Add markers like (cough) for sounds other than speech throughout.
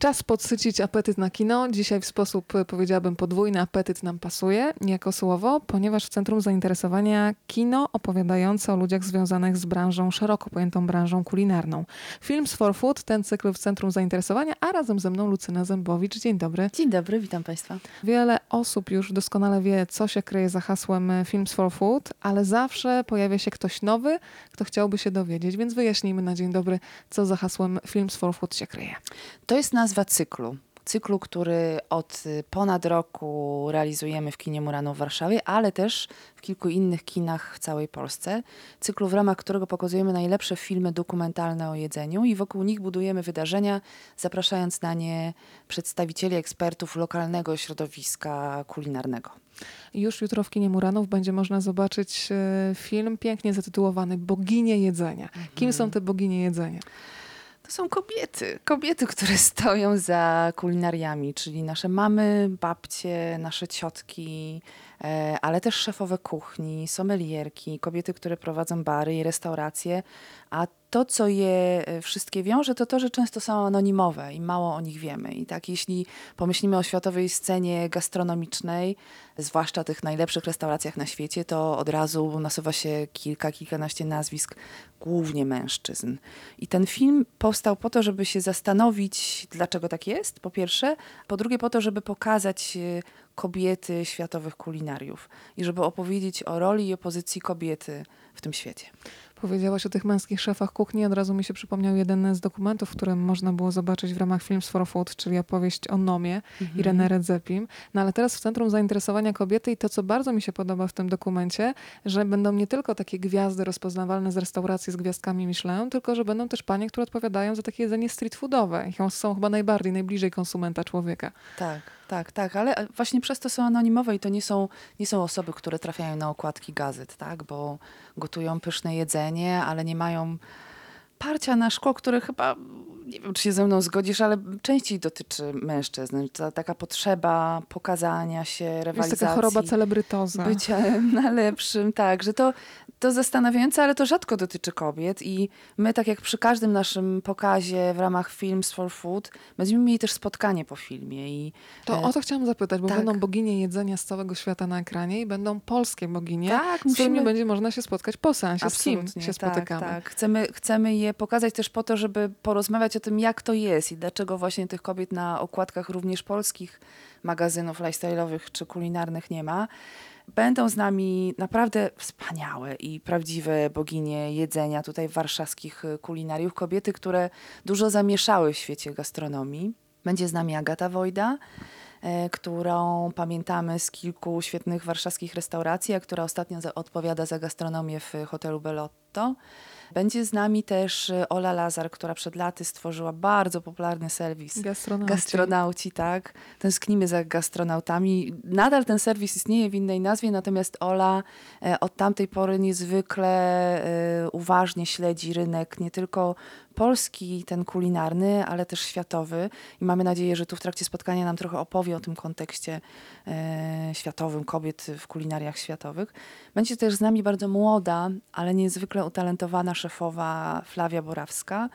Czas podsycić apetyt na kino. Dzisiaj w sposób, e, powiedziałabym, podwójny apetyt nam pasuje jako słowo, ponieważ w centrum zainteresowania kino opowiadające o ludziach związanych z branżą, szeroko pojętą branżą kulinarną. Films for Food, ten cykl w centrum zainteresowania, a razem ze mną Lucyna Zębowicz. Dzień dobry. Dzień dobry, witam Państwa. Wiele osób już doskonale wie, co się kryje za hasłem e, Films for Food, ale zawsze pojawia się ktoś nowy, kto chciałby się dowiedzieć, więc wyjaśnijmy na dzień dobry, co za hasłem Films for Food się kryje. To jest nazwa cyklu. Cyklu, który od y, ponad roku realizujemy w kinie Murano w Warszawie, ale też w kilku innych kinach w całej Polsce. Cyklu, w ramach którego pokazujemy najlepsze filmy dokumentalne o jedzeniu i wokół nich budujemy wydarzenia, zapraszając na nie przedstawicieli, ekspertów lokalnego środowiska kulinarnego. Już jutro w kinie Muranów będzie można zobaczyć e, film pięknie zatytułowany Boginie jedzenia. Kim są te boginie jedzenia? To są kobiety. Kobiety, które (laughs) stoją za kulinariami, czyli nasze mamy, babcie, nasze ciotki, ale też szefowe kuchni, sommelierki, kobiety, które prowadzą bary i restauracje. A to, co je e, wszystkie wiąże, to to, że często są anonimowe i mało o nich wiemy. I tak, jeśli pomyślimy o światowej scenie gastronomicznej, zwłaszcza tych najlepszych restauracjach na świecie, to od razu nasuwa się kilka, kilkanaście nazwisk, głównie mężczyzn. I ten film powstał po to, żeby się zastanowić, dlaczego tak jest, po pierwsze, po drugie, po to, żeby pokazać e, kobiety światowych kulinariów i żeby opowiedzieć o roli i opozycji kobiety w tym świecie. Powiedziałaś o tych męskich szefach kuchni. Od razu mi się przypomniał jeden z dokumentów, w którym można było zobaczyć w ramach Films for Food, czyli opowieść o Nomie Mhm. Irene Redzepim. No ale teraz w centrum zainteresowania kobiety i to, co bardzo mi się podoba w tym dokumencie, że będą nie tylko takie gwiazdy rozpoznawalne z restauracji z gwiazdkami Michelin, tylko że będą też panie, które odpowiadają za takie jedzenie street foodowe. I są chyba najbardziej, najbliżej konsumenta człowieka. Tak, tak, tak, ale e, właśnie przez to są anonimowe i to nie są, nie są osoby, które trafiają na okładki gazet, tak, bo gotują pyszne jedzenie, ale nie mają parcia na szkło, które chyba, nie wiem, czy się ze mną zgodzisz, ale częściej dotyczy mężczyzn. Ta, taka potrzeba pokazania się, Jest rywalizacji. taka choroba celebrytoza. bycia (laughs) najlepszym, tak, że to, to zastanawiające, ale to rzadko dotyczy kobiet i my, tak jak przy każdym naszym pokazie w ramach Films for Food, będziemy mieli też spotkanie po filmie i To e, o to chciałam zapytać, bo tak. będą boginie jedzenia z całego świata na ekranie i będą polskie boginie, Tak, z którymi będzie można się spotkać po seansie. Z kim Absolutnie, się tak, spotykamy? Tak, Chcemy, chcemy je pokazać też po to, żeby porozmawiać o tym, jak to jest i dlaczego właśnie tych kobiet na okładkach również polskich magazynów lifestyle'owych czy kulinarnych nie ma. Będą z nami naprawdę wspaniałe i prawdziwe boginie jedzenia tutaj warszawskich y, kulinariów. Kobiety, które dużo zamieszały w świecie gastronomii. Będzie z nami Agata Wojda, e, którą pamiętamy z kilku świetnych warszawskich restauracji, a która ostatnio odpowiada za gastronomię w hotelu Bellotto. Będzie z nami też e, Ola Lazar, która przed laty stworzyła bardzo popularny serwis. Gastronauci. Gastronauci, tak. Tęsknimy za gastronautami. Nadal ten serwis istnieje w innej nazwie, natomiast Ola e, od tamtej pory niezwykle e, uważnie śledzi rynek nie tylko polski, ten kulinarny, ale też światowy. I mamy nadzieję, że tu w trakcie spotkania nam trochę opowie o tym kontekście e, światowym kobiet w kulinariach światowych. Będzie też z nami bardzo młoda, ale niezwykle utalentowana szefowa Flavia Borawska,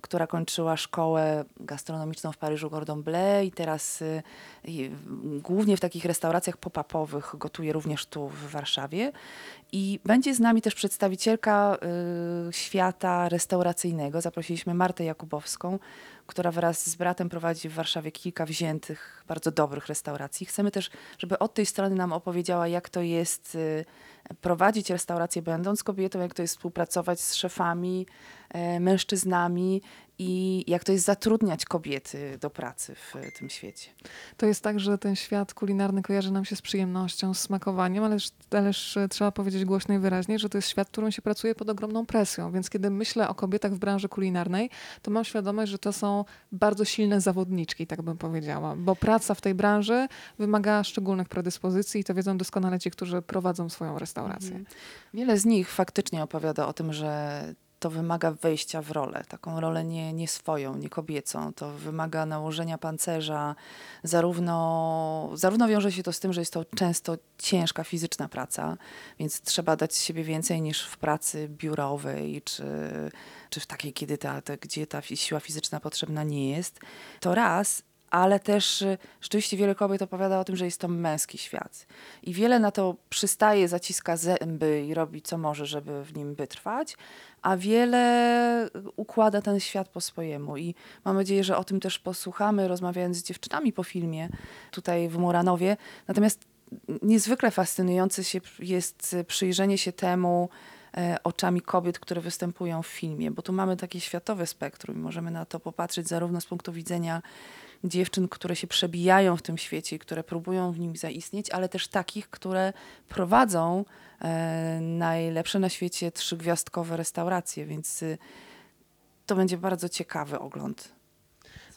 która kończyła szkołę gastronomiczną w Paryżu Gordon Bleu i teraz y, y, głównie w takich restauracjach pop-upowych gotuje również tu w Warszawie. I będzie z nami też przedstawicielka y, świata restauracyjnego. Zaprosiliśmy Martę Jakubowską, która wraz z bratem prowadzi w Warszawie kilka wziętych, bardzo dobrych restauracji. Chcemy też, żeby od tej strony nam opowiedziała, jak to jest y, prowadzić restaurację będąc kobietą, jak to jest współpracować z szefami, mężczyznami i jak to jest zatrudniać kobiety do pracy w e, tym świecie. To jest tak, że ten świat kulinarny kojarzy nam się z przyjemnością, z smakowaniem, ależ, ależ e, trzeba powiedzieć głośno i wyraźnie, że to jest świat, w którym się pracuje pod ogromną presją. Więc kiedy myślę o kobietach w branży kulinarnej, to mam świadomość, że to są bardzo silne zawodniczki, tak bym powiedziała. Bo praca w tej branży wymaga szczególnych predyspozycji i to wiedzą doskonale ci, którzy prowadzą swoją restaurację. Wiele z nich faktycznie opowiada o tym, że to wymaga wejścia w rolę, taką rolę nie, nie swoją, nie kobiecą. To wymaga nałożenia pancerza. Zarówno, zarówno wiąże się to z tym, że jest to często ciężka fizyczna praca, więc trzeba dać siebie więcej niż w pracy biurowej czy, czy w takiej, kiedy ta, ta, gdzie ta siła fizyczna potrzebna nie jest. To raz, ale też y, rzeczywiście wiele kobiet opowiada o tym, że jest to męski świat. I wiele na to przystaje, zaciska zęby i robi co może, żeby w nim wytrwać, a wiele układa ten świat po swojemu. I mam nadzieję, że o tym też posłuchamy, rozmawiając z dziewczynami po filmie tutaj w Muranowie. Natomiast niezwykle fascynujące się jest przyjrzenie się temu, oczami kobiet, które występują w filmie, bo tu mamy takie światowe spektrum i możemy na to popatrzeć zarówno z punktu widzenia dziewczyn, które się przebijają w tym świecie, które próbują w nim zaistnieć, ale też takich, które prowadzą e, najlepsze na świecie trzygwiazdkowe restauracje, więc y, to będzie bardzo ciekawy ogląd.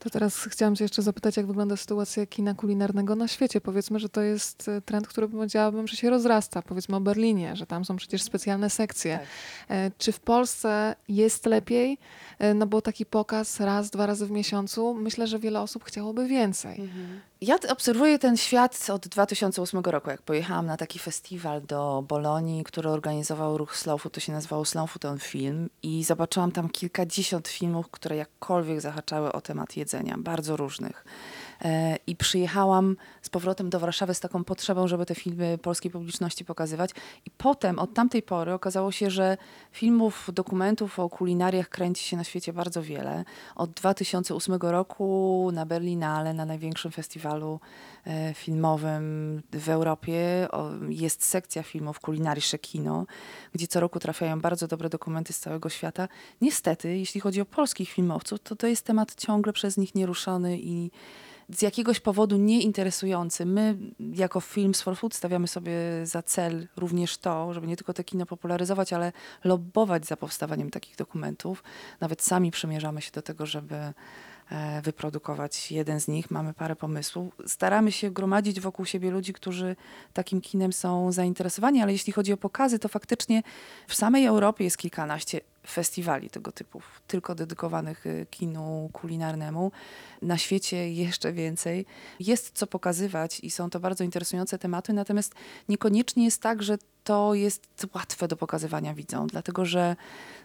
To teraz chciałam Cię jeszcze zapytać, jak wygląda sytuacja kina kulinarnego na świecie. Powiedzmy, że to jest e, trend, który powiedziałabym, że się rozrasta. Powiedzmy o Berlinie, że tam są przecież specjalne sekcje. Tak. E, czy w Polsce jest lepiej? E, no bo taki pokaz raz, dwa razy w miesiącu, myślę, że wiele osób chciałoby więcej. Mhm. Ja obserwuję ten świat od 2008 roku, jak pojechałam na taki festiwal do Bolonii, który organizował ruch Slow Food, to się nazywało Slow Food Film i zobaczyłam tam kilkadziesiąt filmów, które jakkolwiek zahaczały o temat jedzenia, bardzo różnych. E, I przyjechałam z powrotem do Warszawy z taką potrzebą, żeby te filmy polskiej publiczności pokazywać. I potem, od tamtej pory, okazało się, że filmów, dokumentów o kulinariach kręci się na świecie bardzo wiele. Od 2008 roku na Berlinale, na największym festiwalu e, filmowym w Europie, jest sekcja filmów Kulinarisze Kino, gdzie co roku trafiają bardzo dobre dokumenty z całego świata. Niestety, jeśli chodzi o polskich filmowców, to to jest temat ciągle przez nich nieruszony i z jakiegoś powodu nieinteresujący. My jako Films for Food stawiamy sobie za cel również to, żeby nie tylko te kino popularyzować, ale lobbować za powstawaniem takich dokumentów. Nawet sami przymierzamy się do tego, żeby e, wyprodukować jeden z nich. Mamy parę pomysłów. Staramy się gromadzić wokół siebie ludzi, którzy takim kinem są zainteresowani, ale jeśli chodzi o pokazy, to faktycznie w samej Europie jest kilkanaście festiwali tego typu, tylko dedykowanych y, kinu kulinarnemu. Na świecie jeszcze więcej. Jest co pokazywać i są to bardzo interesujące tematy, natomiast niekoniecznie jest tak, że to jest łatwe do pokazywania widzom, dlatego że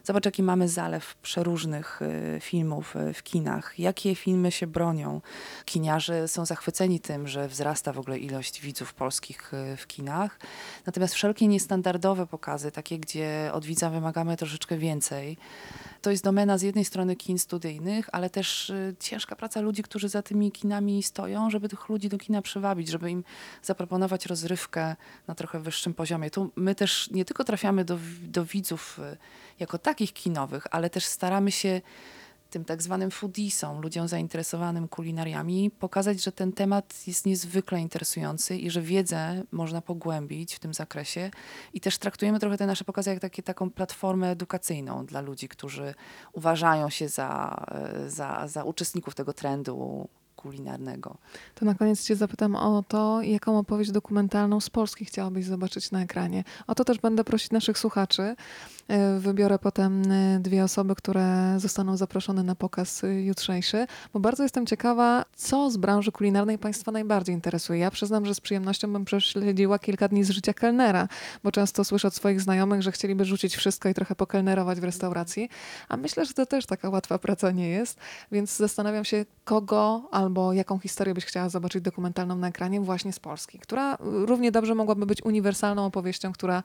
zobacz, jaki mamy zalew przeróżnych y, filmów y, w kinach, jakie filmy się bronią. Kiniarze są zachwyceni tym, że wzrasta w ogóle ilość widzów polskich w kinach, natomiast wszelkie niestandardowe pokazy, takie, gdzie od widza wymagamy troszeczkę więcej, więcej. To jest domena z jednej strony kin studyjnych, ale też y, ciężka praca ludzi, którzy za tymi kinami stoją, żeby tych ludzi do kina przywabić, żeby im zaproponować rozrywkę na trochę wyższym poziomie. Tu my też nie tylko trafiamy do, do widzów y, jako takich kinowych, ale też staramy się tym tak zwanym foodiesom, ludziom zainteresowanym kulinariami, pokazać, że ten temat jest niezwykle interesujący i że wiedzę można pogłębić w tym zakresie. I też traktujemy trochę te nasze pokazy jak takie, taką platformę edukacyjną dla ludzi, którzy uważają się za, e, za, za uczestników tego trendu kulinarnego. To na koniec Cię zapytam o to, jaką opowieść dokumentalną z Polski chciałabyś zobaczyć na ekranie. O to też będę prosić naszych słuchaczy. E, wybiorę potem e, dwie osoby, które zostaną zaproszone na pokaz e, jutrzejszy, bo bardzo jestem ciekawa, co z branży kulinarnej Państwa najbardziej interesuje. Ja przyznam, że z przyjemnością bym prześledziła kilka dni z życia kelnera, bo często słyszę od swoich znajomych, że chcieliby rzucić wszystko i trochę pokelnerować w restauracji, a myślę, że to też taka łatwa praca nie jest, więc zastanawiam się, kogo albo jaką historię byś chciała zobaczyć dokumentalną na ekranie właśnie z Polski, która równie dobrze mogłaby być uniwersalną opowieścią, która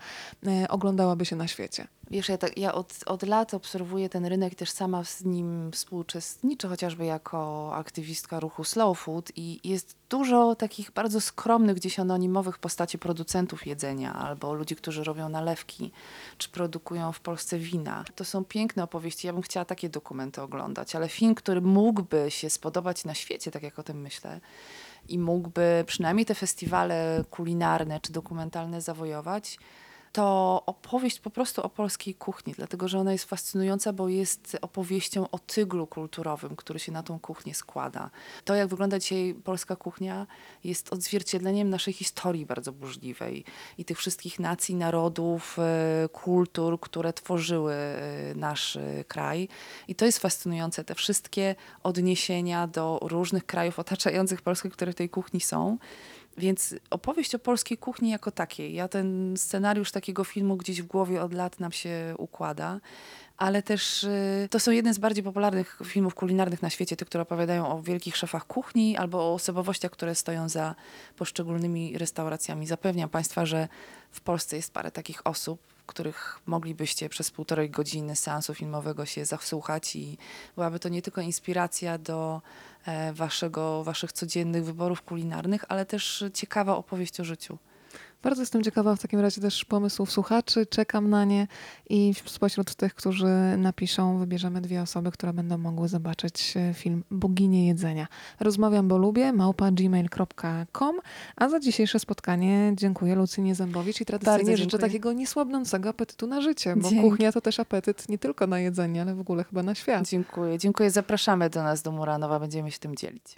oglądałaby się na świecie. Wiesz, ja, tak, ja od, od lat obserwuję ten rynek też sama z nim współuczestniczę, chociażby jako aktywistka ruchu Slow Food i jest dużo takich bardzo skromnych, gdzieś anonimowych postaci producentów jedzenia albo ludzi, którzy robią nalewki, czy produkują w Polsce wina. To są piękne opowieści, ja bym chciała takie dokumenty oglądać, ale film, który mógłby się spodobać na świecie, tak jak o tym myślę, i mógłby przynajmniej te festiwale kulinarne czy dokumentalne zawojować, to opowieść po prostu o polskiej kuchni, dlatego że ona jest fascynująca, bo jest opowieścią o tyglu kulturowym, który się na tą kuchnię składa. To, jak wygląda dzisiaj polska kuchnia, jest odzwierciedleniem naszej historii bardzo burzliwej i tych wszystkich nacji, narodów, e, kultur, które tworzyły e, nasz e, kraj. I to jest fascynujące, te wszystkie odniesienia do różnych krajów otaczających Polskę, które w tej kuchni są. Więc opowieść o polskiej kuchni jako takiej. Ja ten scenariusz takiego filmu gdzieś w głowie od lat nam się układa, ale też y, to są jedne z bardziej popularnych filmów kulinarnych na świecie, te, które opowiadają o wielkich szefach kuchni albo o osobowościach, które stoją za poszczególnymi restauracjami. Zapewniam Państwa, że w Polsce jest parę takich osób, których moglibyście przez półtorej godziny seansu filmowego się zasłuchać i byłaby to nie tylko inspiracja do e, waszego, waszych codziennych wyborów kulinarnych, ale też ciekawa opowieść o życiu. Bardzo jestem ciekawa w takim razie też pomysłów słuchaczy, czekam na nie i spośród tych, którzy napiszą, wybierzemy dwie osoby, które będą mogły zobaczyć e, film Boginie Jedzenia. Rozmawiam, bo lubię, małpa gmail.com, a za dzisiejsze spotkanie dziękuję Lucynie Zębowicz i tradycyjnie życzę takiego niesłabnącego apetytu na życie, bo kuchnia to też apetyt nie tylko na jedzenie, ale w ogóle chyba na świat. Dziękuję. Dziękuję. Zapraszamy do nas do Muranowa. Będziemy się tym dzielić.